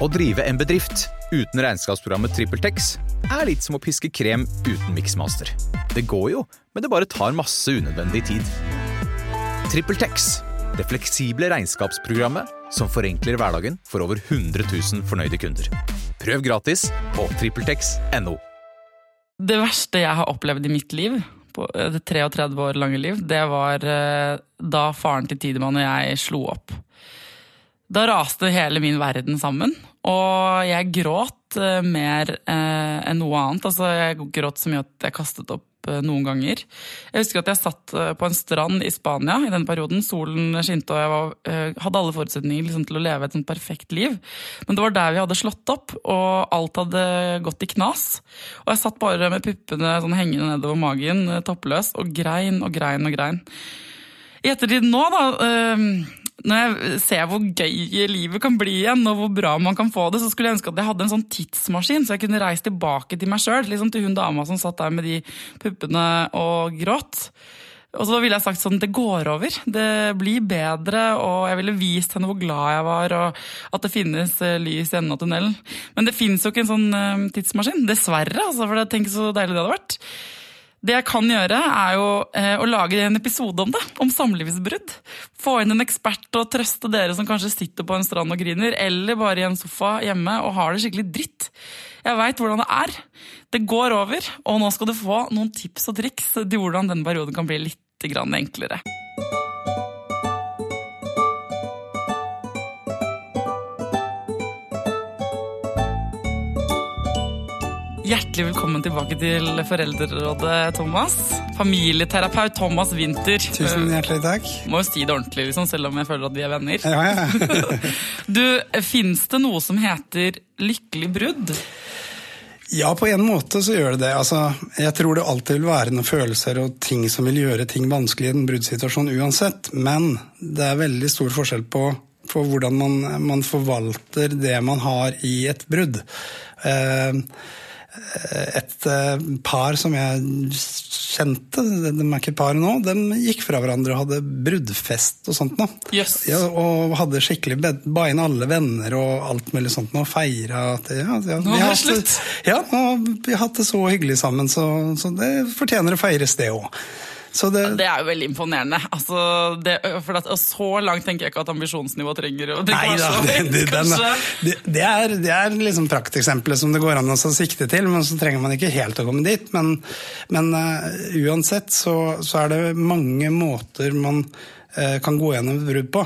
Å drive en bedrift uten regnskapsprogrammet TrippelTex er litt som å piske krem uten miksmaster. Det går jo, men det bare tar masse unødvendig tid. TrippelTex, det fleksible regnskapsprogrammet som forenkler hverdagen for over 100 000 fornøyde kunder. Prøv gratis på TrippelTex.no. Det verste jeg har opplevd i mitt liv, på det 33 år lange liv, det var eh, da faren til Tidemann og jeg slo opp. Da raste hele min verden sammen, og jeg gråt eh, mer eh, enn noe annet. Altså, jeg gråt så mye at jeg kastet opp eh, noen ganger. Jeg husker at jeg satt på en strand i Spania i den perioden. Solen skinte, og jeg var, hadde alle forutsetninger liksom, til å leve et sånt perfekt liv. Men det var der vi hadde slått opp, og alt hadde gått i knas. Og jeg satt bare med puppene sånn hengende nedover magen, toppløs, og grein og grein og grein. I ettertid nå, da når jeg ser hvor gøy livet kan bli igjen, og hvor bra man kan få det, så skulle jeg ønske at jeg hadde en sånn tidsmaskin, så jeg kunne reist tilbake til meg sjøl. Liksom til hun dama som satt der med de puppene og gråt. Og så ville jeg sagt sånn, det går over, det blir bedre, og jeg ville vist henne hvor glad jeg var, og at det finnes eh, lys i enden av tunnelen. Men det finnes jo ikke en sånn eh, tidsmaskin, dessverre, altså, for tenk så deilig det hadde vært. Det jeg kan gjøre, er jo eh, å lage en episode om det, om samlivsbrudd. Få inn en ekspert og trøste dere som kanskje sitter på en strand og griner, eller bare i en sofa hjemme og har det skikkelig dritt. Jeg veit hvordan det er. Det går over, og nå skal du få noen tips og triks til hvordan denne perioden kan bli litt enklere. Hjertelig velkommen tilbake til Foreldrerådet, Thomas. Familieterapeut Thomas Winther. Tusen hjertelig takk. Må jo si det ordentlig, liksom, selv om jeg føler at vi er venner. Ja, ja. Du, Fins det noe som heter lykkelig brudd? ja, på en måte så gjør det det. Altså, jeg tror det alltid vil være noen følelser og ting som vil gjøre ting vanskelig i en bruddsituasjon uansett. Men det er veldig stor forskjell på, for hvordan man, man, forvalter det man har i et brudd. Eh, et eh, par som jeg kjente, de er ikke par nå, de gikk fra hverandre og hadde bruddfest og sånt nå. Yes. Ja, og hadde skikkelig ba inn alle venner og alt mulig sånt nå, og feira at ja, ja, Nå er det slutt! Ja, og vi har hatt det så hyggelig sammen, så, så det fortjener å feires, det òg. Så det, Det er jo veldig imponerende. Altså, det, for at, og så langt tenker jeg ikke at ambisjonsnivået trenger å drikke. Nei da, det, det, det, det er, det er liksom prakteksempelet som det går an å sikte til, men så trenger man ikke helt å komme dit. Men, men uh, uansett så, så er det mange måter man uh, kan gå gjennom et brudd på.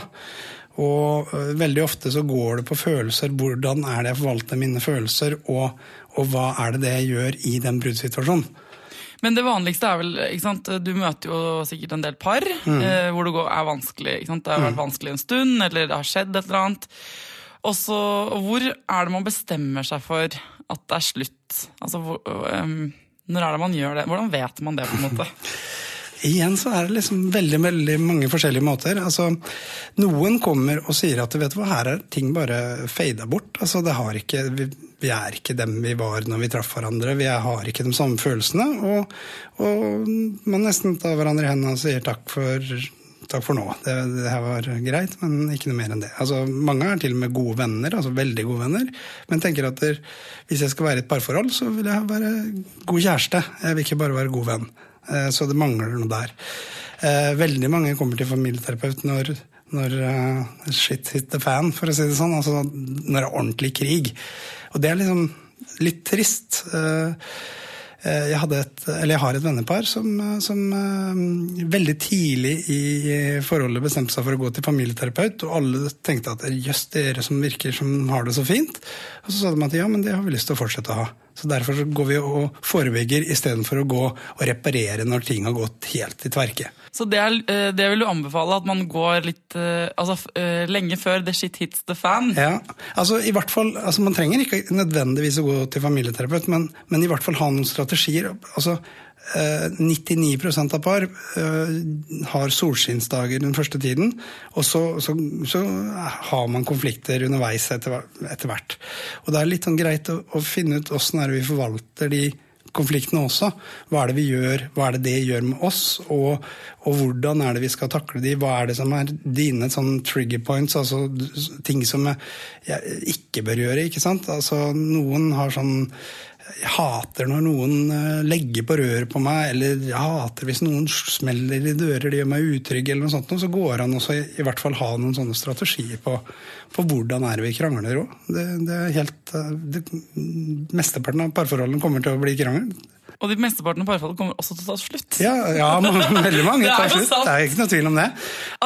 Og uh, veldig ofte så går det på følelser. Hvordan er det jeg forvalter mine følelser, og, og hva er det det jeg gjør i den bruddsituasjonen? Men det vanligste er vel ikke sant? Du møter jo sikkert en del par eh, hvor det går, er vanskelig. Ikke sant? Det har vært vanskelig en stund, eller det har skjedd et eller annet. Og så, Hvor er det man bestemmer seg for at det er slutt? Altså, hvor, um, Når er det man gjør det? Hvordan vet man det? på en måte? Igjen så er det liksom veldig veldig mange forskjellige måter. Altså, noen kommer og sier at vet du hva, her er ting bare fada bort. Altså, det har ikke, vi, er ikke dem vi var når vi traff hverandre. Vi har ikke de samme følelsene. Og, og man nesten tar hverandre i hendene og sier takk for, takk for nå. Det, det her var greit, men ikke noe mer enn det. Altså, mange er til og med gode venner, altså veldig gode venner. Men tenker at der, hvis jeg skal være i et parforhold, så vil jeg være god kjæreste. Jeg vil ikke bare være god venn. Eh, Så det mangler noe der. Eh, Veldig mange kommer til familieterapeut når, når uh, shit hit the fan, for å si det sånn. Altså når det er ordentlig krig. Og det er liksom litt trist. Eh, Jeg, et, jeg har et vennepar som, som uh, veldig tidlig i forholdet bestemte seg for å gå til familieterapeut, og alle tenkte at jøss, dere som virker som har det så fint. Og så sa de at ja, men det har vi lyst til å fortsette å ha. Så derfor så går vi og forebygger istedenfor å gå og reparere når ting har gått helt i tverke. Så det, er, eh, det vil du anbefale, at man går litt eh, altså, eh, lenge før the shit hits the fan? Ja, altså i hvert fall, altså Man trenger ikke nødvendigvis å gå til familieterapeut, men, men i hvert fall ha noen strategier. Altså, 99% av par eh, har solskinnsdager den første tiden, og så, så, så har man konflikter underveis etter, etter hvert. Og det er litt sånn greit å, å finne ut åssen vi forvalter de konfliktene også. Hva er det vi gjør, hva er det det gjør med oss, og, og hvordan er det vi skal takle de? Hva er det som er dine sånn trigger points, altså ting som jeg ikke bør gjøre, ikke sant? Altså noen har sånn jeg hater når noen eh, legger på røret på meg, eller jeg hater hvis noen smeller i dører, det gjør meg utrygg, eller noe sånt, så går an også i hvert fall ha noen sånne strategier på, på hvordan er vi krangler òg. Det, det, er helt eh, det, Mesteparten av parforholdene kommer til å bli krangel. Og de mesteparten av parforholdet kommer også til å ta slutt. Ja, ja veldig mange tar slutt. Det er ikke noe tvil om det.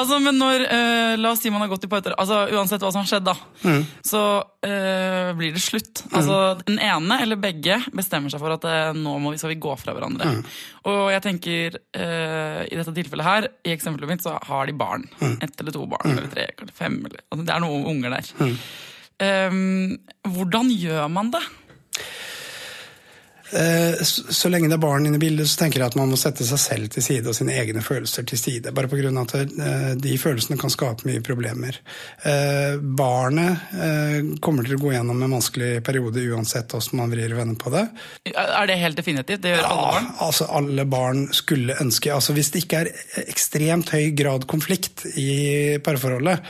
Altså, men når, uh, La oss si man har gått i parterapi, altså, uansett hva som har skjedd, da, mm. så uh, blir det slutt. Mm. Altså, Den ene eller begge bestemmer seg for at uh, nå må vi, skal vi gå fra hverandre. Mm. Og jeg tenker, i dette tilfellet her, i eksempelet mitt, så har de barn. Mm. Ett eller to barn, mm. eller tre, eller fem. Eller, altså, det er noen unger der. Um, hvordan gjør man det? Eh, så lenge det er barn inne i bildet, så tenker jeg at man må sette seg selv til side og sine egne følelser til side. Bare pga. at eh, de følelsene kan skape mye problemer. Eh, barnet kommer til å gå gjennom en vanskelig periode uansett hvordan man vrir og vender på det. Er det helt definitivt? Det gjør ja, alle barn? Altså alle barn skulle ønske altså Hvis det ikke er ekstremt høy grad konflikt i parforholdet,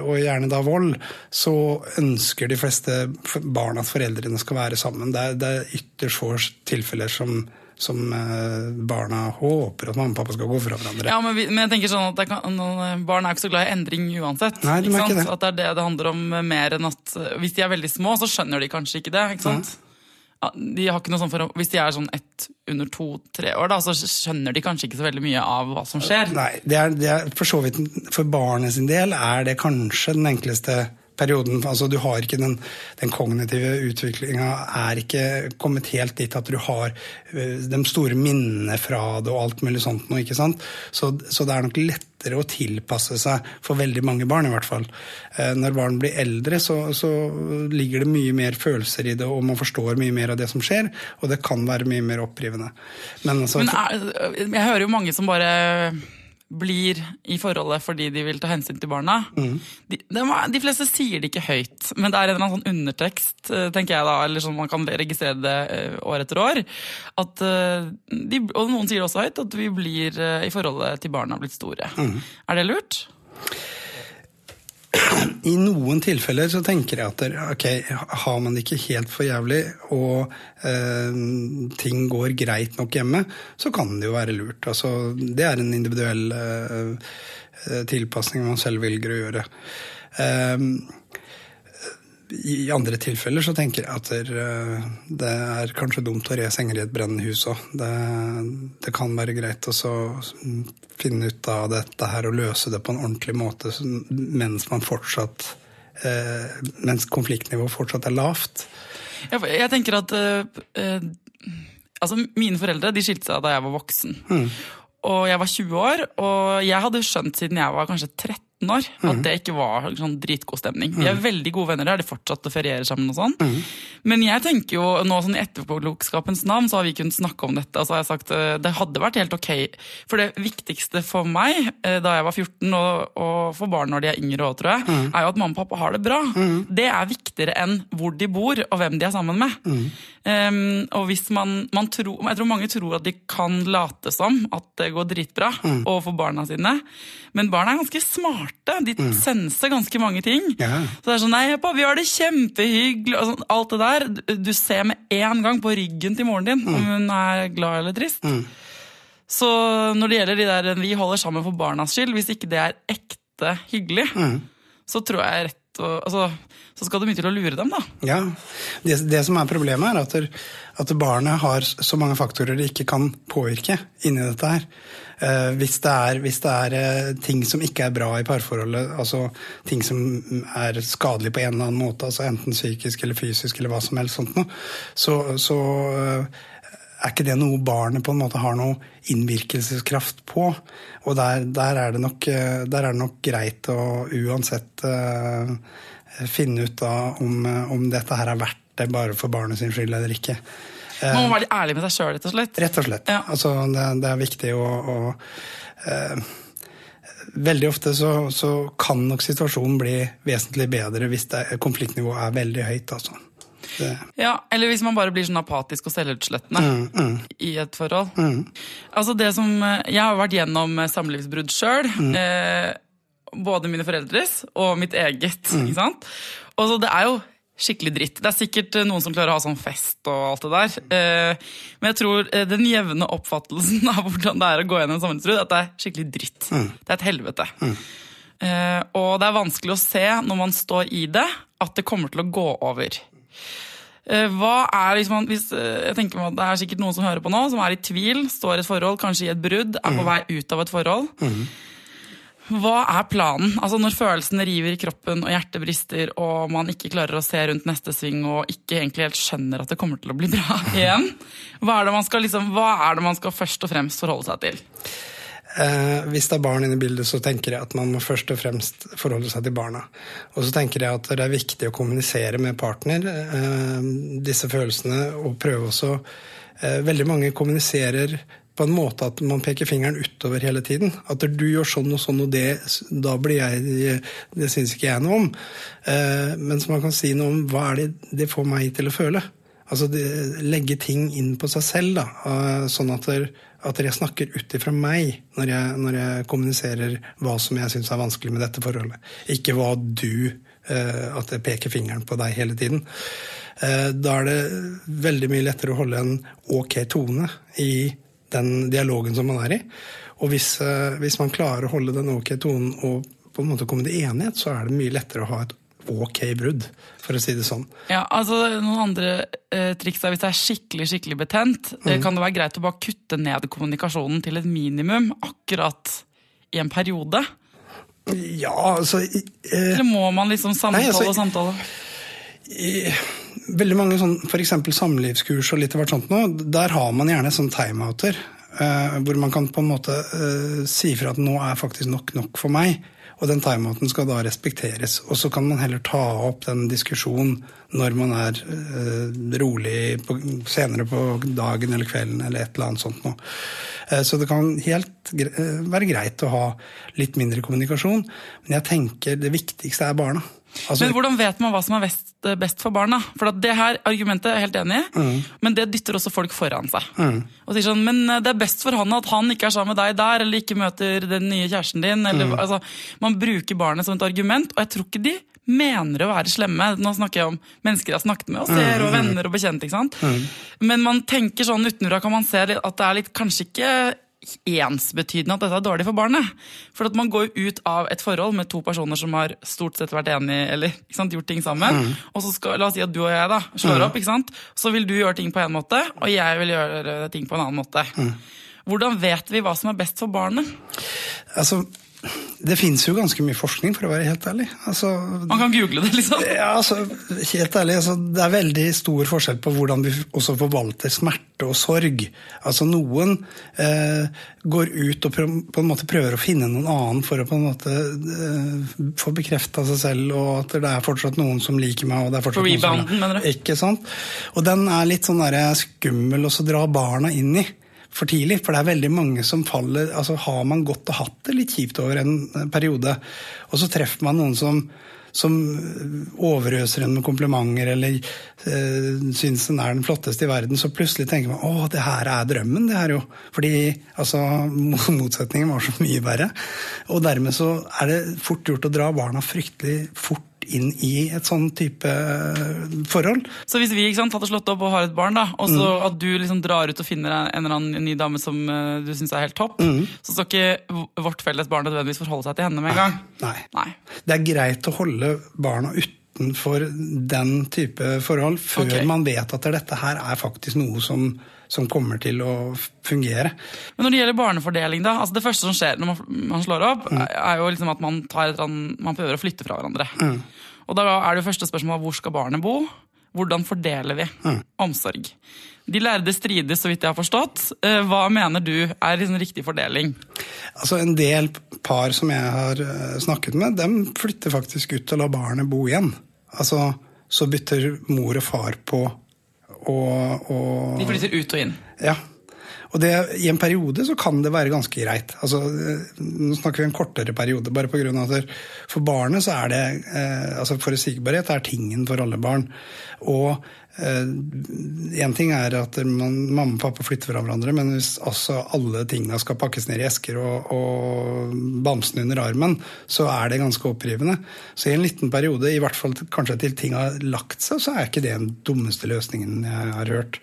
og gjerne da vold, så ønsker de fleste barn at foreldrene skal være sammen. Det er, det er ytterst få tilfeller som, som eh, barna håper at mamma og pappa skal gå fra hverandre. Ja, men, vi, men jeg tenker sånn at kan, Barn er ikke så glad i endring uansett. Nei, de ikke det. At det er det det handler om mer enn at Hvis de er veldig små, så skjønner de kanskje ikke det. ikke sant? Ja, de har ikke noe sånn for, Hvis de er sånn ett under to-tre år, da, så skjønner de kanskje ikke så veldig mye av hva som skjer. Nei, det er, det er for så vidt For barnet sin del er det kanskje den enkleste perioden. Altså, du har ikke den, den kognitive utviklinga er ikke kommet helt dit at du har eh, de store minnene fra det og alt mulig sånt noe. ikke sant? Så, så, det er nok lettere å tilpasse seg for veldig mange barn, i hvert fall. Eh, når barn blir eldre, så, så ligger det mye mer følelser i det, og man forstår mye mer av det som skjer, og det kan være mye mer opprivende. Men, altså, Men er, jeg hører jo mange som bare blir i forholdet fordi de vil ta hensyn til barna. Mm. De, de, de, fleste sier det ikke høyt, men det er en eller annen sånn undertekst, eh, tenker jeg da, eller sånn man kan registrere det eh, år etter år. At eh, de, og noen sier det også høyt, at vi blir i forholdet til barna blitt store. Mm. Er det lurt? I noen tilfeller så tenker jeg at ok, har man det ikke helt for jævlig, og eh, ting går greit nok hjemme, så kan det jo være lurt. Altså, det er en individuell eh, tilpasning man selv velger å gjøre. Eh, i andre tilfeller så tenker jeg at eh, det er kanskje dumt å re senger i et brennende hus òg. Det, det, kan være greit å finne ut av dette her og løse det på en ordentlig måte mens man fortsatt eh, mens konfliktnivået fortsatt er lavt. Jeg, tenker at eh, altså Mine foreldre de skilte seg da jeg var voksen. Mm. Og jeg var 20 år, og jeg hadde skjønt siden jeg var kanskje 13 år at mm. det ikke var sånn dritgod stemning. Vi er mhm. veldig gode venner, der, de fortsatt å feriere sammen og sånn. Mm. Men jeg tenker jo, nå sånn i etterpåklokskapens navn så har vi kunnet snakke om dette. og så har jeg sagt eh, Det hadde vært helt ok. For det viktigste for meg eh, da jeg var 14, og, og for barn når de er yngre òg, tror jeg, er jo at mamma og pappa har det bra. Mhm. Det er viktigere enn hvor de bor og hvem de er sammen med. Um, og hvis man, man tror, Jeg tror mange tror at de kan late som at det går dritbra overfor barna sine, men barn er ganske smarte smarte. De mm. senser ganske mange ting. Ja. Så det er sånn Nei, pappa, vi har det kjempehyggelig. Sånn, alt det der. Du ser med en gang på ryggen til moren din mm. om hun er glad eller trist. Mm. Så når det gjelder de der vi holder sammen for barnas skyld, hvis ikke det er ekte hyggelig, mm. så tror jeg rett og, altså, så skal det mye til å lure dem, da. Ja. Det, det som er problemet, er at, at barnet har så mange faktorer de ikke kan påvirke inni dette her. Eh, hvis det, er, hvis det er eh, ting som ikke er bra i parforholdet, altså ting som er skadelig på en eller annen måte, altså enten psykisk eller fysisk eller hva som helst sånt noe, så, så eh, er ikke det noe barnet på en måte har noe innvirkelseskraft på. Og der, der, er, det nok, der er det nok greit å uansett uh, finne ut da om, om, dette her er verdt det bare for barnet sin skyld eller ikke. Man må være ærlig med seg sjøl, rett og slett? Rett og slett. Ja. Altså, det, det, er viktig å, å uh, Veldig ofte så, så, kan nok situasjonen bli vesentlig bedre hvis det, konfliktnivået er veldig høyt. altså. Det, Ja, Eller hvis man bare blir sånn apatisk og selvutslettende Mm, i et forhold. Altså det som, eh, Jeg har vært gjennom eh, samlivsbrudd sjøl. Mm. Eh, både mine foreldres og mitt eget. Mm. ikke sant? Og så Det er jo skikkelig dritt. Det er sikkert eh, noen som klarer å ha sånn fest og alt det der. Eh, men jeg tror eh, den jevne oppfattelsen av hvordan det er å gå gjennom et er at det er skikkelig dritt. Det er et helvete. Mm. og det er vanskelig å se når man står i det, at det kommer til å gå over. Hva er liksom, hvis, jeg tenker meg at Det er sikkert noen som hører på nå, som er i tvil, står i et forhold, kanskje i et brudd, er på vei ut av et forhold. Hva er planen? Altså Når følelsene river i kroppen og hjertet brister, og man ikke klarer å se rundt neste sving og ikke egentlig helt skjønner at det kommer til å bli bra igjen, hva er det man skal, liksom, det man skal først og fremst forholde seg til? Eh, hvis det er barn inne i bildet, så tenker jeg at man må først og fremst forholde seg til barna. Og så tenker jeg at det er viktig å kommunisere med partner eh, disse følelsene, og prøve også eh, Veldig mange kommuniserer på en måte at man peker fingeren utover hele tiden. At du gjør sånn og sånn, og det, da blir jeg Det syns ikke jeg noe om. Eh, så man kan si noe om hva er det det får meg til å føle. Altså det, legge ting inn på seg selv, da. eh, Sånn at, der, at jeg snakker ut ifra meg når jeg, når jeg kommuniserer hva som jeg syns er vanskelig med dette forholdet. Ikke hva du eh, At jeg peker fingeren på deg hele tiden. Eh, Da er det veldig mye lettere å holde en ok tone i den dialogen som man er i. Og hvis, eh, hvis man klarer å holde den ok tonen og på en måte komme til enighet, så er det mye lettere å ha et ok brudd, for å si det sånn. Ja, altså Noen andre eh, triks er hvis det er skikkelig skikkelig betent, mm. kan det være greit å bare kutte ned kommunikasjonen til et minimum akkurat i en periode? Ja, altså eh, Eller må man liksom samtale Nei, altså, og samtale? i veldig mange sånn, f.eks. samlivskurs og litt av hvert sånt nå, der har man gjerne sånn timeouter. Uh, hvor man kan på en måte uh, si fra at nå er faktisk nok nok for meg. Og den timeouten skal da respekteres. Og så kan man heller ta opp den diskusjonen når man er uh, rolig på, senere på dagen eller kvelden eller et eller annet sånt noe. Så det kan helt gre være greit å ha litt mindre kommunikasjon. Men jeg tenker det viktigste er barna. Altså, Men hvordan vet man hva som er best, best for barna? For at det her argumentet er jeg helt enig i, Mm. men det dytter også folk foran seg. Og sier sånn, Men eh, det er best for han at han ikke er sammen med deg der, eller ikke møter den nye kjæresten din. Eller, Mm. altså, man bruker barnet som et argument, og jeg tror ikke de mener å være slemme. Nå snakker jeg om mennesker jeg har snakket med, og ser, Mm. og venner og bekjente. ikke sant? Men man tenker sånn utenfra kan man se at det er litt, kanskje ikke ensbetydende at dette er dårlig for barnet. For at man går ut av et forhold med to personer som har stort sett vært enige, eller sant, gjort ting sammen. Og så skal, La oss si at du og jeg da slår opp. ikke sant? Så vil du gjøre ting på en måte, og jeg vil gjøre ting på en annen måte. Hvordan vet vi hva som er best for barnet? Altså, det fins jo ganske mye forskning, for å være helt ærlig. Altså, Man kan google det, liksom. ja, altså, helt ærlig, altså, Det er veldig stor forskjell på hvordan vi også forvalter smerte og sorg. Altså, Noen eh, går ut og prøv, på en måte prøver å finne noen annen for å på en måte eh, få bekrefta seg selv, og at det er fortsatt noen som liker meg. og det er fortsatt For noen som- mener du? Ikke sant? Og den er litt sånn der skummel å dra barna inn i for tidlig. For det er veldig mange som faller altså Har man gått og hatt det litt kjipt over en eh, periode, og så treffer man noen som som overøser en med komplimenter eller øh, syns den er den flotteste i verden, så plutselig tenker man å, det her er drømmen. det her jo. Fordi altså, motsetningen var så mye verre. Og dermed så er det fort gjort å dra barna fryktelig fort inn i et sånn type øh, forhold. Så hvis vi sant, hadde slått opp og har et barn, da, og så at du liksom drar ut og finner en eller annen ny dame som eh, du syns er helt topp, så skal ikke vårt felles barn nødvendigvis forholde seg til henne med en gang. Nei. Nei. Det er greit å holde barna utenfor den type forhold før okay. man vet at dette her er faktisk noe som, som kommer til å fungere. Men når det gjelder barnefordeling, da, altså det første som skjer når man, man slår opp, Mm. er- jo liksom at man, tar et man prøver å flytte fra hverandre. Og da er det jo første spørsmålet hvor skal barnet bo? Hvordan fordeler vi Mm. omsorg? De lærde strides, så vidt jeg har forstått. Eh, Hva mener du er liksom riktig fordeling? Altså En del par som jeg har eh, snakket med, dem flytter faktisk ut og lar barnet bo igjen. Altså, Så bytter mor og far på og, og De flytter ut og inn. Ja. Og det, i en periode så kan det være ganske greit. Altså, eh, nå snakker vi en kortere periode, bare på grunn av at for barnet så er det eh, altså Forutsigbarhet er tingen for alle barn. Og Én eh, ting er at man, mamma og pappa flytter fra hverandre, men hvis også alle tingene skal pakkes ned i esker og, og bamsen under armen, så er det ganske opprivende. Så i en liten periode, i hvert fall kanskje til ting har lagt seg, så er ikke det den dummeste løsningen jeg har hørt.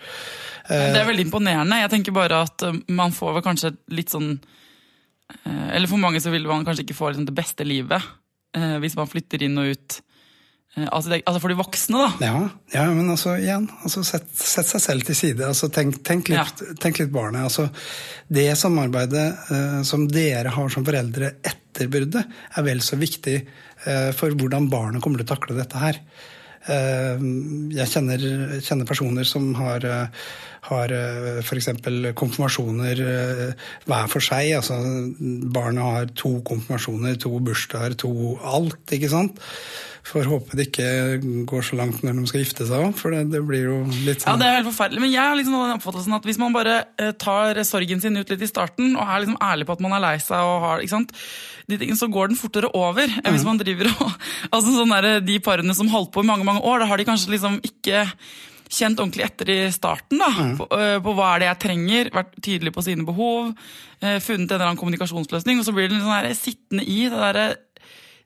Det er veldig imponerende. Jeg tenker bare at eh, man får vel kanskje litt sånn eh, Eller for mange så vil man kanskje ikke få liksom det beste livet hvis man flytter inn og ut Eh, altså, det, altså, for de voksne, da. Ja, ja men altså igjen, altså, sett, sett, seg selv til side. Altså, tenk, tenk, litt, ja. tenk, litt, barnet. Altså, det samarbeidet uh, som dere har som foreldre etter bruddet, er vel så viktig uh, for hvordan barnet kommer til å takle dette her. Uh, jeg kjenner, kjenner, personer som har, har f.eks. konfirmasjoner hver for seg. altså Barna har to konfirmasjoner, to bursdager, to alt. ikke sant? Får håpe det ikke går så langt når de skal gifte seg òg, for det, det, blir jo litt sånn Ja, det er helt forferdelig. Men jeg har liksom den oppfattelsen at hvis man bare eh, tar sorgen sin ut litt i starten, og er liksom ærlig på at man er lei seg, og har, ikke sant? De tingene, så går den fortere over enn hvis mm. man driver og altså sånn der, De parene som holdt på i mange mange år, da har de kanskje liksom ikke kjent ordentlig etter i starten. da, mm. på, uh, på, hva er det jeg trenger, vært tydelig på sine behov, uh, funnet en eller annen kommunikasjonsløsning. Og så blir det sånn sittende i det derre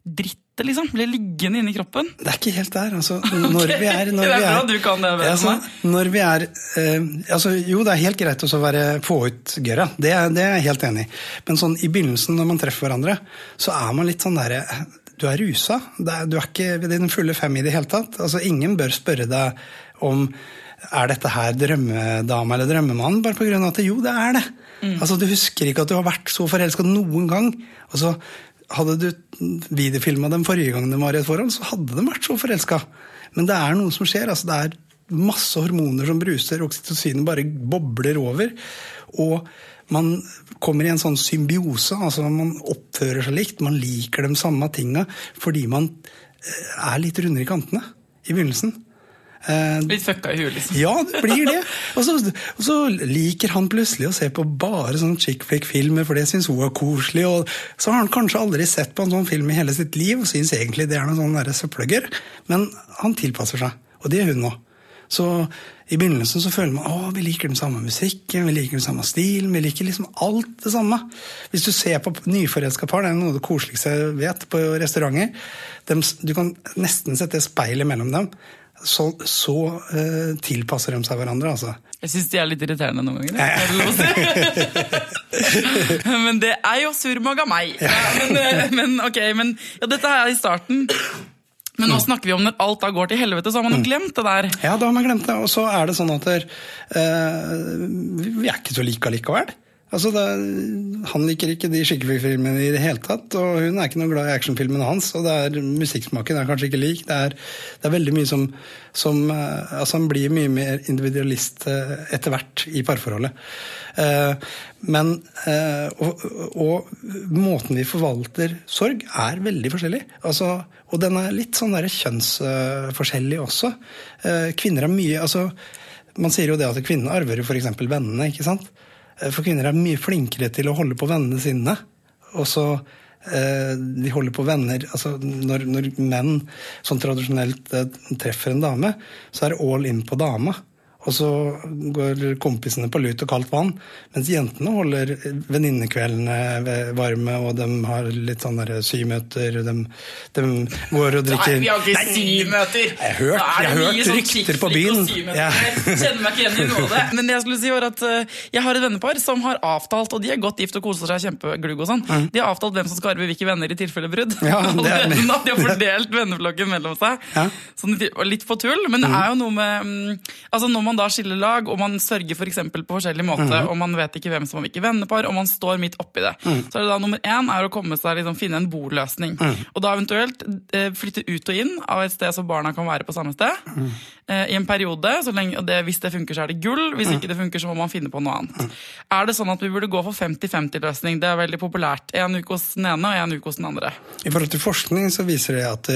drittet, liksom. Blir liggende inni kroppen. Det er ikke helt der. altså. Når okay. vi er, når det er bra du kan det. Altså, når vi er eh, altså, Jo, det er helt greit å være få ut gørra. Det, det, er jeg helt enig i. Men sånn i begynnelsen, når man treffer hverandre, så er man litt sånn derre Du er rusa. Er, du er ikke ved den fulle fem i det hele tatt. Altså, Ingen bør spørre deg om er dette her drømmedama eller drømmemann, bare pga. at jo, det er det. Mm. Altså, Du husker ikke at du har vært så forelska noen gang. Og så hadde du videofilma dem forrige gang de var i et forhold, så hadde de vært så forelska. Men det er noe som skjer. altså Det er masse hormoner som bruser, oksytocinen bare bobler over. Og man kommer i en sånn symbiose. altså Man oppfører seg likt, man liker de samme tinga fordi man eh, er litt rundere i kantene i begynnelsen. Eh, Litt fucka i huet, liksom. Ja, det blir det. Og så, og så, liker han plutselig å se på bare sånn chick flick-filmer, for det syns hun er koselig. Og så har han kanskje aldri sett på en sånn film i hele sitt liv og syns egentlig det er noen sånn søppelgørr. Men han tilpasser seg, og det er hun òg. Så i begynnelsen så føler man at vi liker den samme musikken, vi liker den samme stilen, vi liker liksom alt det samme. Hvis du ser på nyforelska par, det er noe av det koseligste jeg vet på restauranter. De, du kan nesten sette speilet mellom dem så, så uh, tilpasser de seg hverandre, altså. Jeg syns de er litt irriterende noen ganger. men det er jo surmag av meg. Ja, men, eh, men, ok, men ja, dette er i starten. Men nå snakker vi om når alt da går til helvete, så har man jo mm. glemt det der. Ja, da har man glemt det. Og så er det sånn at der, uh, vi er ikke så like allikevel. Altså, det, Han liker ikke de skikkelig-filmene i det hele tatt, og hun er ikke noe glad i actionfilmene hans. og det er, Musikksmaken er kanskje ikke lik. Det er, det er veldig mye som, som, eh, altså Han blir mye mer individualist eh, etter hvert i parforholdet. Eh, men og, og, måten vi forvalter sorg, er veldig forskjellig. Altså, og den er litt sånn der kjønnsforskjellig også. Kvinner er mye altså, Man sier jo det at kvinnen arver jo f.eks. vennene. ikke sant? Eh, for kvinner er mye flinkere til å holde på vennene sine. Og så eh, De holder på venner altså når, når menn sånn tradisjonelt eh, treffer en dame, så er det all in på dama. Og så går kompisene på lut og kaldt vann. Mens jentene holder venninnekveldene varme, og de har litt sånn symøter. De, de, går og drikker Nei, vi har ikke symøter! Jeg har hørt, jeg har hørt sånn rykter på byen. Ja. Jeg kjenner meg ikke igjen i noe av det. Men det jeg skulle si var at uh, jeg har et vennepar som har avtalt, og de er godt gift og koser seg kjempeglugg og sånn, mm. de har avtalt hvem som skal arve hvilke venner i tilfelle brudd. Ja, det er de har fordelt venneflokken mellom seg. Ja. Sånn, litt på tull, men det mm. er jo noe med um, altså når man man da skiller lag, og man sørger for på forskjellig måte, mm. og man vet ikke hvem som er hvilke vennepar, og man står midt oppi det, mm. så er det da nummer én er å komme seg, liksom, finne en boløsning. Mm. Og da eventuelt eh, flytte ut og inn av et sted så barna kan være på samme sted. Eh, I en periode. Lenge, og det, hvis det funker, så er det gull. Hvis ikke det funker, så må man finne på noe annet. Er det sånn at vi burde gå for 50-50-løsning? Det er veldig populært. En uke hos den ene og en uke hos den andre. I forhold til forskning så viser det at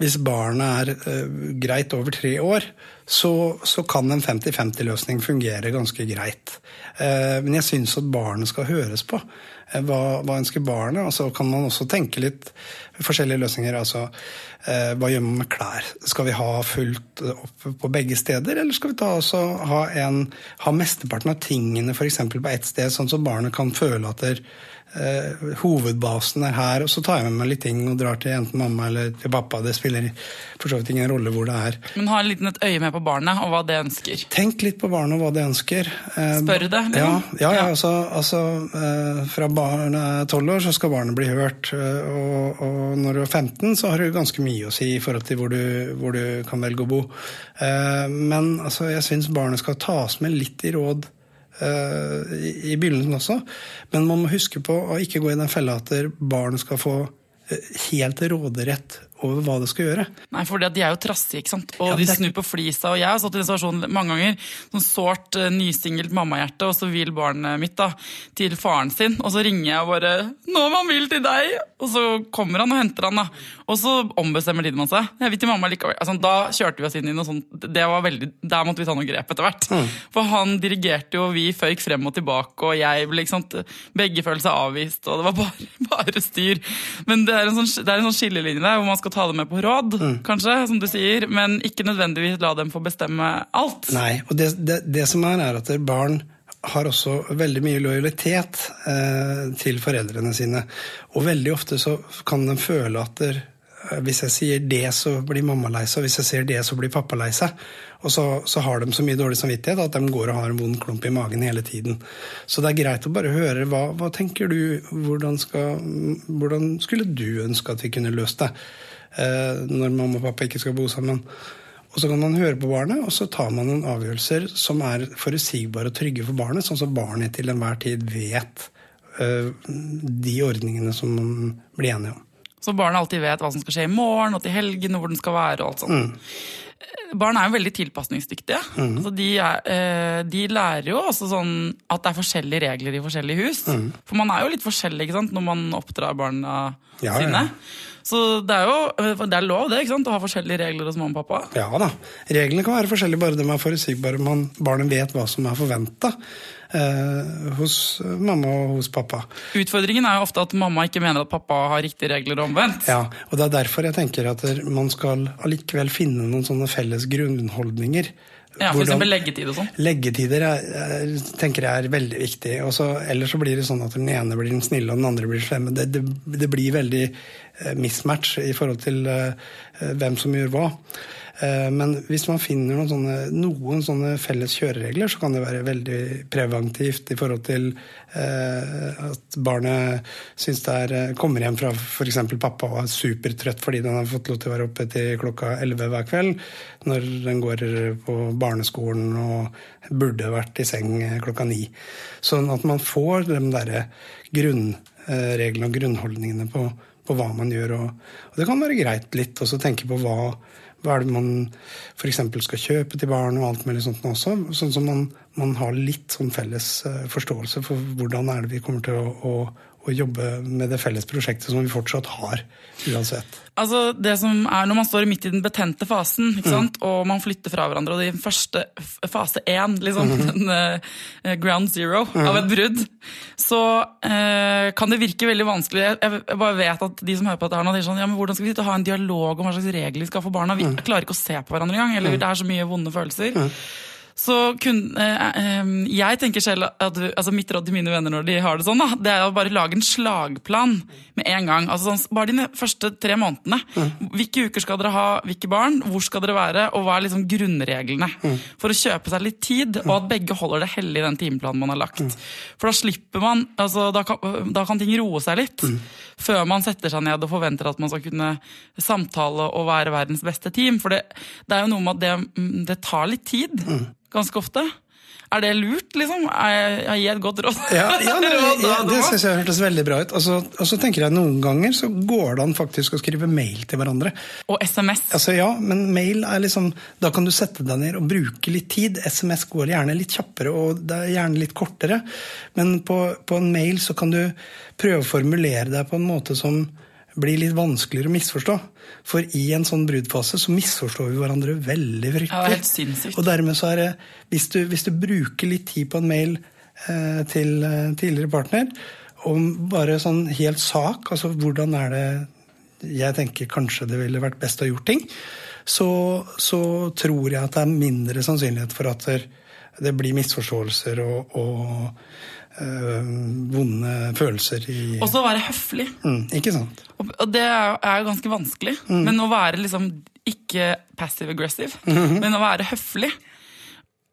hvis barnet er uh, greit over tre år, så, så kan en en 50-50-løsning fungere ganske greit. Eh, men jeg syns at barnet skal høres på. Eh, hva, hva, ønsker barnet? Og så kan man også tenke litt forskjellige løsninger. Altså, eh, hva gjør man med klær? Skal vi ha fullt opp på begge steder, eller skal vi ta også ha, en, ha mesteparten av tingene f.eks. på ett sted, sånn at barnet kan føle at det, eh, hovedbasen er her, og så tar jeg med meg litt ting og drar til enten mamma eller til pappa. Det spiller for så vidt ingen rolle hvor det er. Men ha en liten et øye med på barnet og hva det ønsker. Tenk litt på barnet og hva det ønsker. Eh, Spør det? Liksom. Ja, ja, ja, altså, altså eh, Fra barnet er tolv år, så skal barnet bli hørt. Og, og, når du er 15, så har du ganske mye å si i forhold til hvor du, hvor du kan velge å bo. Men altså, jeg syns barnet skal tas med litt i råd i begynnelsen også. Men man må huske på å ikke gå i den fella at barn skal få eh, helt råderett over hva det skal gjøre. Nei, for de er jo trassige, ikke sant. Og ja, de snur på flisa. Og jeg har stått i den situasjonen mange ganger. Sånn sårt, uh, nysingelt mammahjerte, og så vil barnet mitt da, til faren sin. Og så ringer jeg og bare 'Nå er man vil til deg!' Og så kommer han og henter han, da. Og så ombestemmer Tidemann seg. Jeg vil til mamma likevel. Altså, da kjørte vi oss inn i noe sånt. Det var veldig, Der måtte vi ta noen grep etter hvert. Mm. For han dirigerte jo, vi føyk frem og tilbake, og jeg ble ikke sant, Begge følte seg avvist, og det var bare, bare styr. Men det er en sånn, det er en sånn skillelinje der hvor man skal skal ta dem med på råd, mm. kanskje, som du sier, men ikke nødvendigvis la dem få bestemme alt. Nei, og det, det, det som er, er at barn har også veldig mye lojalitet eh, til foreldrene sine. Og veldig ofte så kan de føle at der, eh, hvis jeg sier det, så blir mamma lei seg, og hvis jeg sier det, så blir pappa lei seg. Og så, så, har de så mye dårlig samvittighet at de går og har en vond klump i magen hele tiden. Så det er greit å bare høre hva, hva tenker du, hvordan, skal, hvordan skulle du ønske at vi kunne løst det? Eh, når mamma og pappa ikke skal bo sammen. Og så kan man høre på barnet, og så tar man noen avgjørelser som er forutsigbare og trygge for barnet, sånn som barnet til enhver tid vet uh, de ordningene som man blir enige om. Så barnet alltid vet hva som skal skje i morgen og til helgen, og hvor den skal være. og alt sånt. Mm. Barn er jo veldig tilpasningsdyktige. Mm. Altså de, er, de, lærer jo også sånn at det er forskjellige regler i forskjellige hus. Mm. For man er jo litt forskjellig ikke sant, når man oppdrar barna ja, sine. Ja. Så det er jo det er lov det, ikke sant? å ha forskjellige regler hos mamma og pappa? Ja da. Reglene kan være forskjellige, bare de er forutsigbare. Man, barnet vet hva som er forventa. Eh, hos mamma og hos pappa. Utfordringen er jo ofte at mamma ikke mener at pappa har riktige regler omvendt. Ja, og det er derfor jeg tenker at man skal allikevel finne noen sånne felles grunnholdninger ja, for eksempel leggetid og sånn? Leggetider er, er, tenker jeg er veldig viktig. Også, ellers så blir det sånn at den ene blir den snille, og den andre blir slemme. Det, det, det blir veldig eh, mismatch i forhold til uh, hvem som gjør hva. Eh, men hvis man finner noen sånne, noen sånne, felles kjøreregler, så kan det være veldig preventivt i forhold til eh, at barnet syns det er, eh, kommer hjem fra f.eks. pappa og er supertrøtt fordi den har fått lov til å være oppe til klokka 11 hver kveld, når den går på barneskolen og burde vært i seng klokka 9. Sånn at man får de derre grunnreglene og grunnholdningene på, på hva man gjør. Og, og det kan være greit litt å tenke på hva hva er det man f.eks. skal kjøpe til barn, og alt mulig sånt også. Sånn som man, man har litt sånn felles eh, forståelse for hvordan er det vi kommer til å, å, å jobbe med det felles prosjektet som vi fortsatt har, uansett. Altså det som er Når man står midt i den betente fasen, mm. og man flytter fra hverandre, og i første fase én, liksom, mm. den uh, ground zero mm. av et brudd, så uh, kan det virke veldig vanskelig. Jeg, jeg, bare vet at de som hører på dette, her nå, de sånn, ja, men hvordan skal vi sitte og ha en dialog om hva slags regler vi skal ha for barna? Vi mhm. klarer ikke å se på hverandre engang. Eller mhm. det er så mye vonde følelser. Så kun, eh, eh, jeg tenker selv at altså Mitt råd til mine venner når de har det sånn, da, det er å bare lage en slagplan med en gang. Altså sånn, Bare de første tre månedene. Mm. Hvilke uker skal dere ha hvilke barn? Hvor skal dere være? Og hva er liksom grunnreglene? Mm. For å kjøpe seg litt tid, og at begge holder det hellig i den timeplanen man har lagt. Mm. For da slipper man altså, da, kan, da kan ting roe seg litt. Mm. Før man setter seg ned og forventer at man skal kunne samtale og være verdens beste team. For det, det er jo noe med at det, mm, det tar litt tid. Ganske ofte. Er det lurt, liksom? Jeg gir et godt råd. Ja, ja det, ja, det syns jeg hørtes veldig bra ut. Og så, og så, tenker jeg Noen ganger så går det an faktisk å skrive mail til hverandre. Og SMS. Altså Ja, men mail er liksom Da kan du sette deg ned og bruke litt tid. SMS går gjerne litt kjappere, og det er gjerne litt kortere. Men på, på en mail så kan du prøve å formulere deg på en måte som blir litt vanskeligere å misforstå. For i en sånn brudfase så misforstår vi hverandre veldig fryktelig. Ja. Og dermed så er det, hvis du, hvis du bruker litt tid på en mail eh, til eh, tidligere partner, om bare sånn helt sak, altså hvordan er det jeg tenker kanskje det ville vært best å ha gjort ting, så, så tror jeg at det er mindre sannsynlighet for at det, blir misforståelser og, og vonde følelser i Og så være høflig. mm, Ikke sant? Og det er jo- ganske vanskelig. Mm. Men å være liksom ikke passive-aggressive, Mhm. men å være høflig.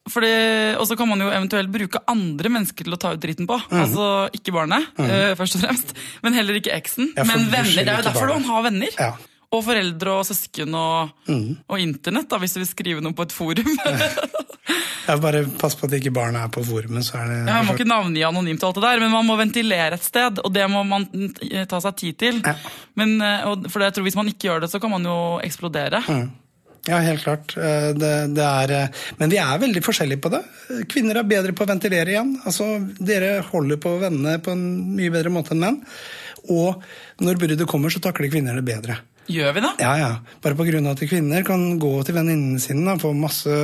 Fordi- Og så kan man jo eventuelt bruke andre mennesker til å ta ut dritten på. -hmm. Altså ikke barnet, eh, først og fremst, men heller ikke eksen. Ja, men venner. Det er jo derfor man har venner. Ja. Mhm. Og foreldre og søsken og, og internett, da, hvis du vil skrive noe på et forum. Jeg bare pass på at ikke barna er på forumet, så er det Ja, man må ikke navngi anonymt, alt det der, men man må ventilere et sted, og det må man eh, ta seg tid til. Ja. Men, eh, for jeg tror Hvis man ikke gjør det, så kan man jo eksplodere. Ja, helt klart. Eh, Det, det er, men vi er veldig forskjellige på det. Kvinner er bedre på å ventilere igjen. Altså, dere holder på vennene på en mye bedre måte enn menn. Og når bruddet kommer, så takler kvinner det bedre. Gjør vi det? Ja, ja. Bare av at kvinner kan gå til venninnene sine og få masse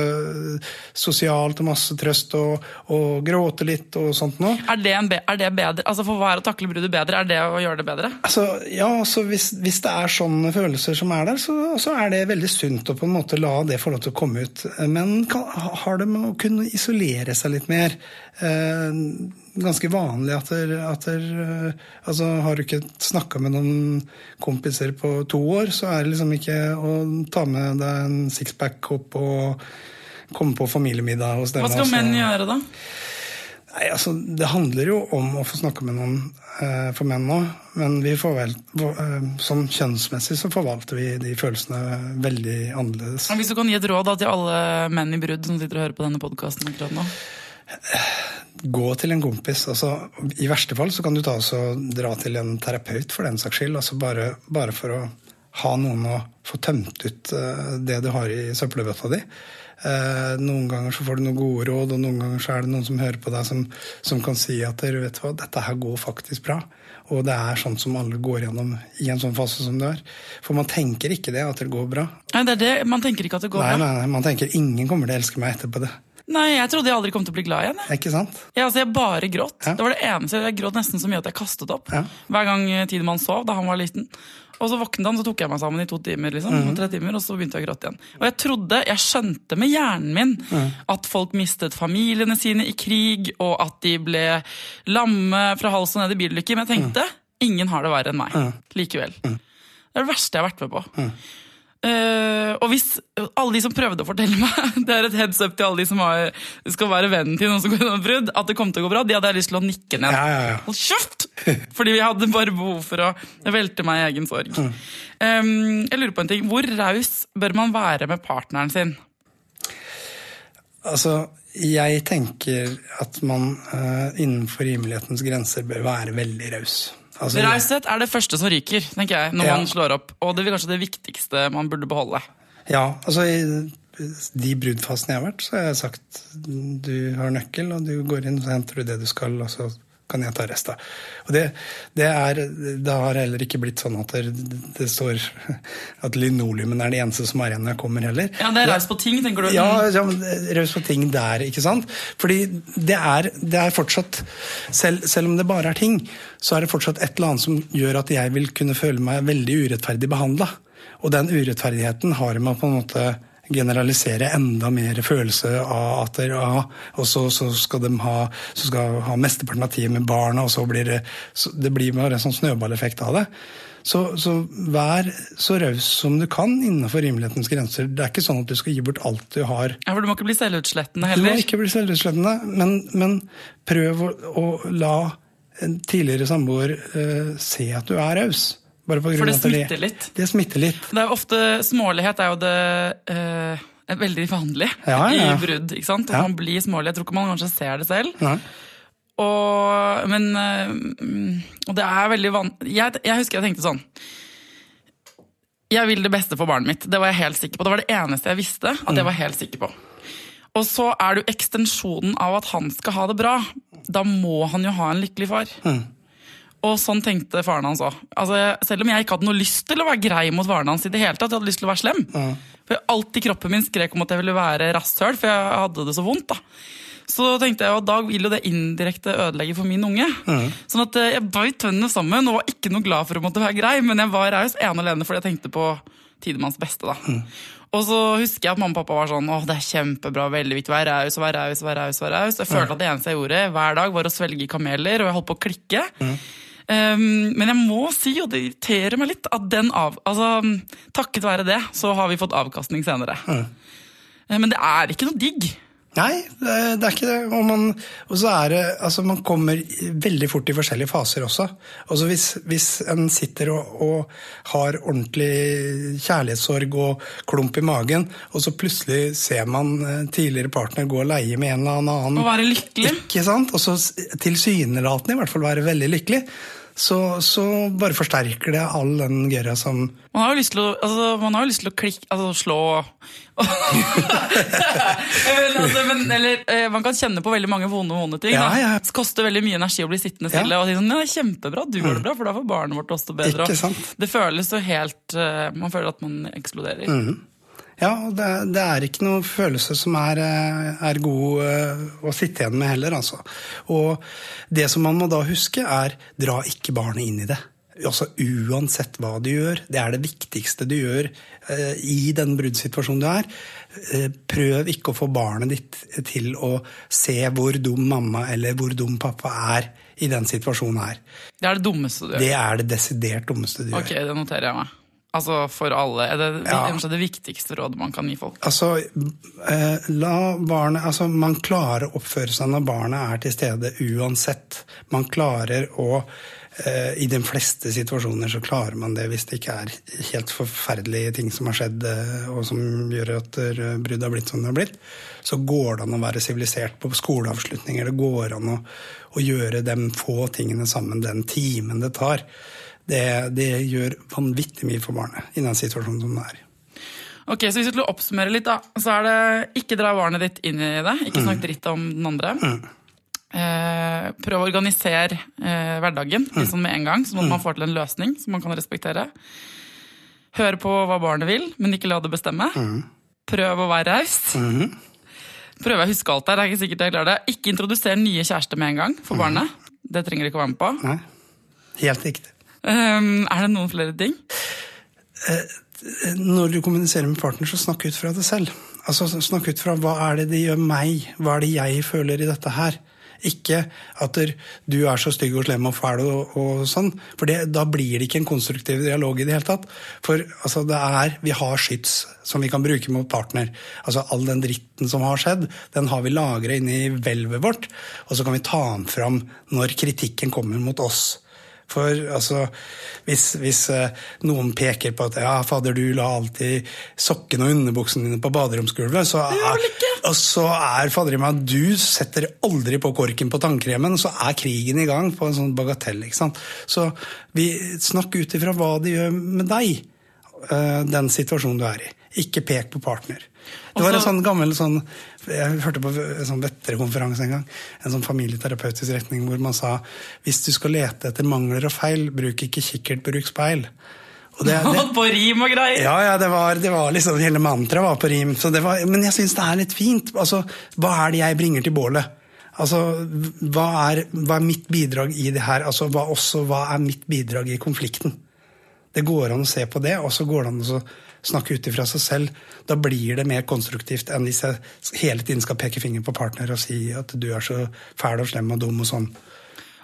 sosialt og masse trøst og, og gråte litt og sånt noe. Er det, en be er det bedre? Altså For hva er å takle bruddet bedre? Er det å gjøre det bedre? Altså, ja, altså hvis, hvis det er sånne følelser som er der, så, så er det veldig sunt å på en måte la det få lov til å komme ut. Men kan, har det med å kunne isolere seg litt mer eh, ganske vanlig at, der, at der, eh, altså, Har du ikke snakka med noen kompiser på to år, så er det liksom ikke å ta med deg en sixpack opp og komme på familiemiddag hos dem. Hva skal menn gjøre da? Nei, altså, Det handler jo om å få snakke med noen eh, for menn òg, men vi forvel, eh, som kjønnsmessig så forvalter vi de følelsene veldig annerledes. Hvis du kan gi et råd da, til alle menn i brudd som sitter og hører på denne podkasten akkurat nå. Gå til en kompis. altså I verste fall så kan du ta og dra til en terapeut for den saks skyld. altså Bare, bare for å ha noen å få tømt ut eh, det du har i søppelbøtta di. Eh, noen ganger så får du noen gode råd, og noen ganger så er det noen som hører på deg som, som kan si at vet hva, dette her går faktisk bra. Og det er sånn som alle går gjennom i en sånn fase som du er. For man tenker ikke det, at det går bra. Nei, det er det. Man tenker ikke at det går Nei, bra. nei, nei, Man tenker ingen kommer til å elske meg etterpå det. Nei, jeg trodde jeg aldri kom til å bli glad igjen. Jeg, Ikke sant? jeg, altså, jeg bare gråt. Ja. Det var det eneste. Jeg gråt nesten så mye at jeg kastet opp. Ja. Hver gang Tidemann sov da han var liten. Og så våknet han, så tok jeg meg sammen i to timer, liksom, Mhm. tre timer, og så begynte jeg å gråte igjen. Og jeg trodde, jeg skjønte med hjernen min at folk mistet familiene sine i krig, og at de ble lamme fra hals og ned i bilulykker. Men jeg tenkte, ingen har det verre enn meg. Likevel. Det er det verste jeg har vært med på. Eh, og hvis alle de som prøvde å fortelle meg Det er et heads up til alle de som har, skal være vennen til noen som går gjennom brudd, at det kom til å gå bra, de hadde jeg lyst til å nikke ned. Ja, ja, ja. Hold kjeft! Fordi vi hadde bare behov for å velte meg i egen sorg. Mm. Um, jeg lurer på en ting. Hvor raus bør man være med partneren sin? Altså, jeg tenker at man uh, innenfor rimelighetens grenser bør være veldig raus. Altså, Raushet er det første som ryker, tenker jeg, når Ja. man slår opp. Og det er kanskje det viktigste man burde beholde. Ja, altså i de bruddfasene jeg har vært, så har jeg sagt du har nøkkel, og du går inn, og henter du det du skal, og så kan jeg ta resten. Og det, det, er, det har heller ikke blitt sånn at det, det står at linoleumen er det eneste som er igjen når jeg kommer heller. Ja, det er raus på ting, tenker du? Ja, ja raus på ting der, ikke sant? Fordi det er, det er fortsatt selv, selv om det bare er ting, så er det fortsatt et eller annet som gjør at jeg vil kunne føle meg veldig urettferdig behandla. Og den urettferdigheten har man på en måte generalisere enda mer følelse av at det, ja, og så, så skal de ha, så skal ha mesteparten av tida med barna, og så blir det så Det blir bare en sånn snøballeffekt av det. Så, så vær så raus som du kan innenfor rimelighetens grenser. Det er ikke sånn at du skal gi bort alt du har. Ja, for Du må ikke bli selvutslettende heller? Du må ikke bli selvutslettende, men, men prøv å, å la en tidligere samboer eh, se at du er raus. For det smitter litt. Det smitter litt. Det er jo ofte, Smålighet er jo det eh, er veldig vanlig Ja, ja. i brudd. ikke sant? At Ja. Man blir smålig. Jeg tror ikke man kanskje ser det selv. Og, men eh, mm, Og det er veldig van... Jeg, jeg husker jeg tenkte sånn Jeg vil det beste for barnet mitt. Det var jeg helt sikker på. Det var det eneste jeg visste. at jeg var helt sikker på. Og så er det jo ekstensjonen av at han skal ha det bra. Da må han jo ha en lykkelig far. Og sånn tenkte faren hans òg. Altså, selv om jeg ikke hadde noe lyst til å være grei mot faren hans, i det hele tatt, jeg hadde lyst til å være slem. For alt i kroppen min skrek om at jeg ville være rasshøl, for jeg hadde det så vondt. da. Så tenkte jeg at da vil jo det indirekte ødelegge for min unge. Sånn at eh, jeg bøyt tennene sammen og var ikke noe glad for å måtte være grei, men jeg var raus ene og alene fordi jeg tenkte på Tidemanns beste. da. Og så husker jeg at mamma og pappa var sånn åh, det er kjempebra, veldig viktig, vær raus, vær raus, vær raus. vær raus. Jeg følte at det eneste jeg gjorde hver dag, var å svelge kameler, og jeg holdt på å klikke. Um, men jeg må si, og det irriterer meg litt, at den av, altså, takket være det, så har vi fått avkastning senere. Mm. Men det er ikke noe digg. Nei, det er ikke det. Og, man, og så er det Altså, man kommer veldig fort i forskjellige faser også. Altså hvis, hvis en sitter og, og har ordentlig kjærlighetssorg og klump i magen, og så plutselig ser man eh, tidligere partner gå og leie med en eller annen Og være lykkelig. Ikke sant? Og så tilsynelatende i hvert fall være veldig lykkelig. Så, så bare forsterker det all den gørra som Man har jo lyst til å, altså, man har jo lyst til å klikke, altså slå men, altså, men, eller, eh, Man kan kjenne på veldig mange vonde vonde ting. Ja, ja. Det koster veldig mye energi å bli sittende Ja. og si sånn, ja, det er kjempebra, du gjør det bra, for da får barnet vårt også bedre. Det føles så helt eh, Man føler at man eksploderer. Mm. Ja, og det, det er ikke noe følelse som er, eh, er god eh, å sitte igjen med heller, altså. Og det som man må da huske, er dra ikke barnet inn i det. Altså Uansett hva du gjør, det er det viktigste du gjør eh, i den bruddsituasjonen du er. Eh, prøv ikke å få barnet ditt til å se hvor dum mamma eller hvor dum pappa er i den situasjonen her. Det er det dummeste du gjør. Det er det desidert dummeste du Ok, gjør. det noterer jeg meg. Altså For alle. Er det Ja. det viktigste rådet man kan gi folk? Altså, eh, la barnet Altså, man klarer å oppføre seg når barnet er til stede uansett. Man klarer å I de fleste situasjoner så klarer man det hvis det ikke er helt forferdelige ting som har skjedd, eh, og som gjør at eh, bruddet har blitt som det har blitt. Så går det an å være sivilisert på skoleavslutninger. Det går an å, å gjøre de få tingene sammen den timen det tar. Det, det gjør vanvittig mye for barnet i den situasjonen som det er. Ok, så Hvis vi skulle oppsummere litt, da, så er det ikke dra barnet ditt inn i det. Ikke snakk dritt om den andre. Eh, prøv å organisere eh, hverdagen liksom med en gang, sånn at man får til en løsning som man kan respektere. Hør på hva barnet vil, men ikke la det bestemme. Prøv å være raus. Prøv å huske alt der. det er ikke sikkert jeg klarer det. Ikke introduser nye kjærester med en gang for barnet. Det trenger de ikke å være med på. Nei, helt riktig. Um, er det noen flere ting? Når du kommuniserer med partner, så snakk ut fra det selv. Altså Snakk ut fra hva er det det gjør meg, hva er det jeg føler i dette her. Ikke at du er så stygg og slem og fæl og, og sånn. For det, da blir det ikke en konstruktiv dialog i det hele tatt. For altså, det er, vi har skyts som vi kan bruke mot partner. Altså All den dritten som har skjedd, den har vi lagra inni hvelvet vårt. Og så kan vi ta den fram når kritikken kommer mot oss. For altså, hvis, hvis eh, noen peker på at ja, fader, du la alltid sokkene og underbuksene dine på baderomsgulvet, så er, og så er fader i meg du setter aldri på korken på tannkremen, så er krigen i gang på en sånn bagatell. ikke sant? Så vi snakk ut ifra hva det gjør med deg, eh, den situasjonen du er i. Ikke pek på partner. Det var en sånn gammel sånn Jeg hørte på en sånn vetterekonferanse en gang. En sånn familieterapeutisk retning hvor man sa hvis du skal lete etter mangler og feil, bruk ikke kikkert, bruk speil. Og det, det, På rim og greier! ja, ja, det var, det var liksom Hele mantraet var på rim. Så det var, men jeg syns det er litt fint. Altså, hva er det jeg bringer til bålet? Altså, hva er, hva er mitt bidrag i det her? Altså, hva, også, hva er mitt bidrag i konflikten? Det går an å se på det, og så går det an å snakke ut ifra seg selv. Da blir det mer konstruktivt enn hvis jeg hele tiden skal peke finger på partner og si at du er så fæl og slem og dum og sånn.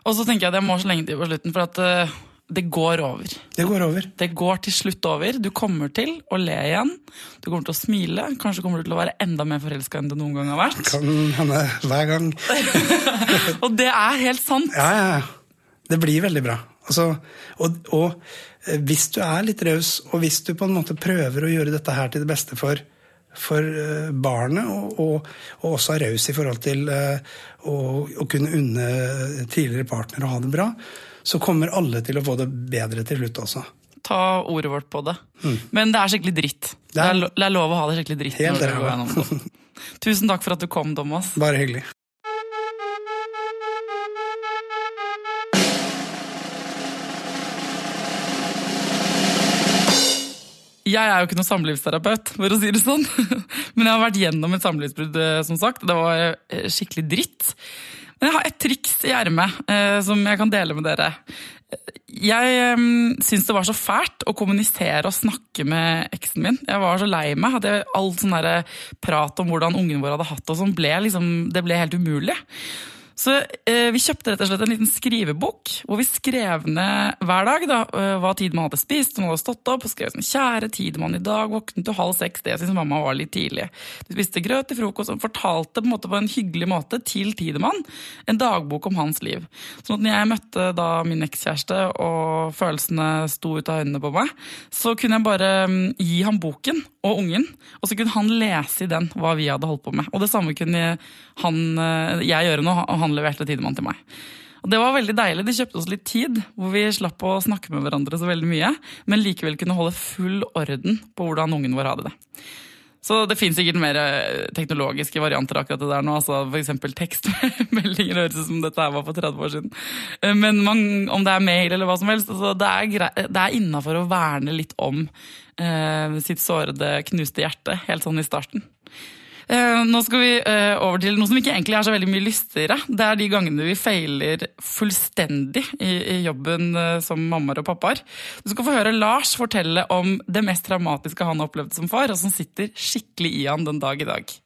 Og så tenker jeg at jeg må så lenge til på slutten, for at eh, det går over. Det går over. Det går til slutt over. Du kommer til å le igjen. Du kommer til å smile. Kanskje kommer du til å være enda mer forelska enn du noen gang har vært. Kan hende hver gang. Og det er helt sant. Ja, ja, ja. Det blir veldig bra. Altså, og, og eh, hvis du er litt raus, og hvis du på en måte prøver å gjøre dette her til det beste for, for eh, barnet, og, og, og også er raus i forhold til eh, å, å kunne unne tidligere partner å ha det bra, så kommer alle til å få det bedre til slutt også. Ta ordet vårt på det. Men det er skikkelig dritt. Det er- det er lov å ha det skikkelig dritt. Helt når du går det. Tusen takk for at du kom, Thomas. Bare hyggelig. Jeg er jo ikke noen samlivsterapeut, for å si det sånn. Men jeg har vært gjennom et samlivsbrudd, eh, som sagt. Det var eh, skikkelig dritt. Men jeg har et triks i ermet eh, som jeg kan dele med dere. Jeg syns det var så fælt å kommunisere og snakke med eksen min. Jeg var så lei meg. Hadde all sånn prat om hvordan ungen vår hadde hatt det, sånn, ble liksom, det ble helt umulig. Så eh, Vi kjøpte rett og slett en liten skrivebok hvor vi skrev ned hver dag da, hva hva Tidemann hadde spist. Man hadde stått opp og skrev sånn 'Kjære Tidemann, i dag våknet du halv seks.' Det synes mamma var litt tidlig. Du spiste grøt til frokost og fortalte på en måte på en hyggelig måte til Tidemann en dagbok om hans liv. Sånn at når jeg møtte da min ekskjæreste og følelsene sto ut av øynene på meg, så kunne jeg bare mm, gi ham boken og ungen, og så kunne han lese i den hva vi hadde holdt på med. Og det samme kunne han, eh, jeg gjøre nå. han han leverte Tidemann til meg. Og Det var veldig deilig. De kjøpte oss litt tid, hvor vi slapp å snakke med hverandre så veldig mye, men likevel kunne holde full orden på hvordan ungen vår hadde det. Så det finnes sikkert mer eh, teknologiske varianter akkurat det der nå. altså F.eks. tekstmeldinger høres ut som dette her var for 30 år siden. Eh, men man, om det er mail eller hva som helst, altså det er, er innafor å verne litt om eh, sitt sårede, knuste hjerte helt sånn i starten. Eh, nå skal vi eh, over til noe som ikke egentlig er så veldig mye lystigere. Det er de gangene vi feiler fullstendig i jobben eh, som mammaer og pappaer. Du skal få høre Lars fortelle om det mest traumatiske han har opplevd som far, og som sitter skikkelig i han den dag i dag.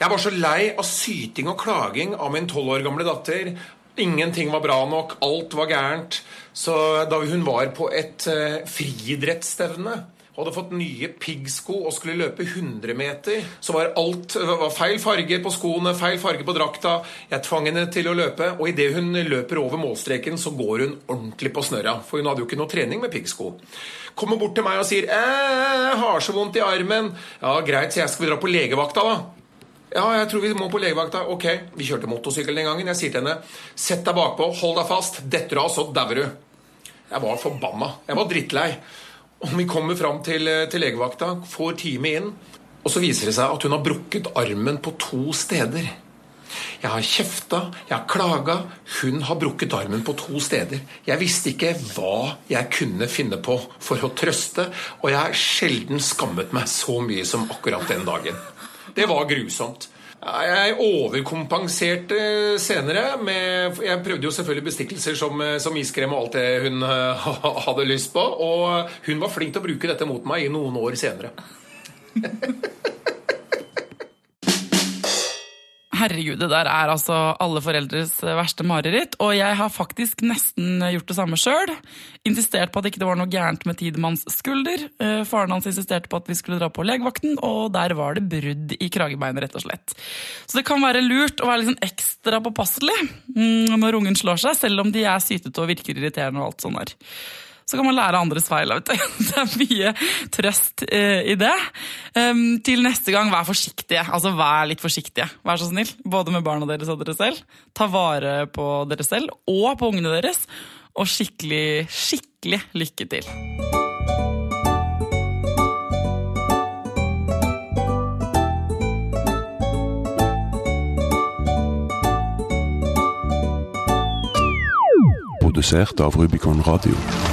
Jeg var så lei av syting og klaging av min tolv år gamle datter. Ingenting var bra nok, alt var gærent. Så da hun var på et friidrettsstevne hadde fått nye piggsko og skulle løpe 100 meter, så var alt var feil farge på skoene, feil farge på drakta. Jeg tvang henne til å løpe, og idet hun løper over målstreken, så går hun ordentlig på snørra. For hun hadde jo ikke noe trening med piggsko. Kommer bort til meg og sier 'Jeg har så vondt i armen'. Ja, greit, så jeg skal vi dra på legevakta, da? Ja, jeg tror vi må på legevakta. Ok, vi kjørte motorsykkel den gangen. Jeg sier til henne 'Sett deg bakpå, hold deg fast. Detter du av, så dauer du'. Jeg var forbanna. Jeg var drittlei. Og vi kommer fram til, eh, til legevakta, får time inn, og så viser det seg at hun har brukket armen på to steder. Jeg har kjefta, jeg har klaga. Hun har brukket armen på to steder. Jeg visste ikke hva jeg kunne finne på for å trøste, og jeg har sjelden skammet meg så mye som akkurat den dagen. Det var grusomt. Jeg overkompenserte senere. Med, jeg prøvde jo selvfølgelig bestikkelser som, som iskrem og alt det hun uh, hadde lyst på. Og hun var flink til å bruke dette mot meg i noen år senere. herregud, det der er altså alle foreldres verste mareritt. Og jeg har faktisk nesten gjort det samme sjøl. Insistert på at det ikke var noe gærent med Tidemanns skulder. Eh, faren hans insisterte på at vi skulle dra på legevakten, og der var det brudd i kragebeinet, rett og slett. Så det kan være lurt å være liksom ekstra påpasselig mm, når ungen slår seg, selv om de er sytete og virker irriterende og alt sånt der så kan man lære andres feil. Det er mye trøst eh, i det. Um, til neste gang, vær forsiktige. Altså, Vær litt forsiktige. Vær så snill. Både med barna deres og dere selv. Ta vare på dere selv og på ungene deres. Og skikkelig, skikkelig lykke til. Produsert av Rubicon Radio.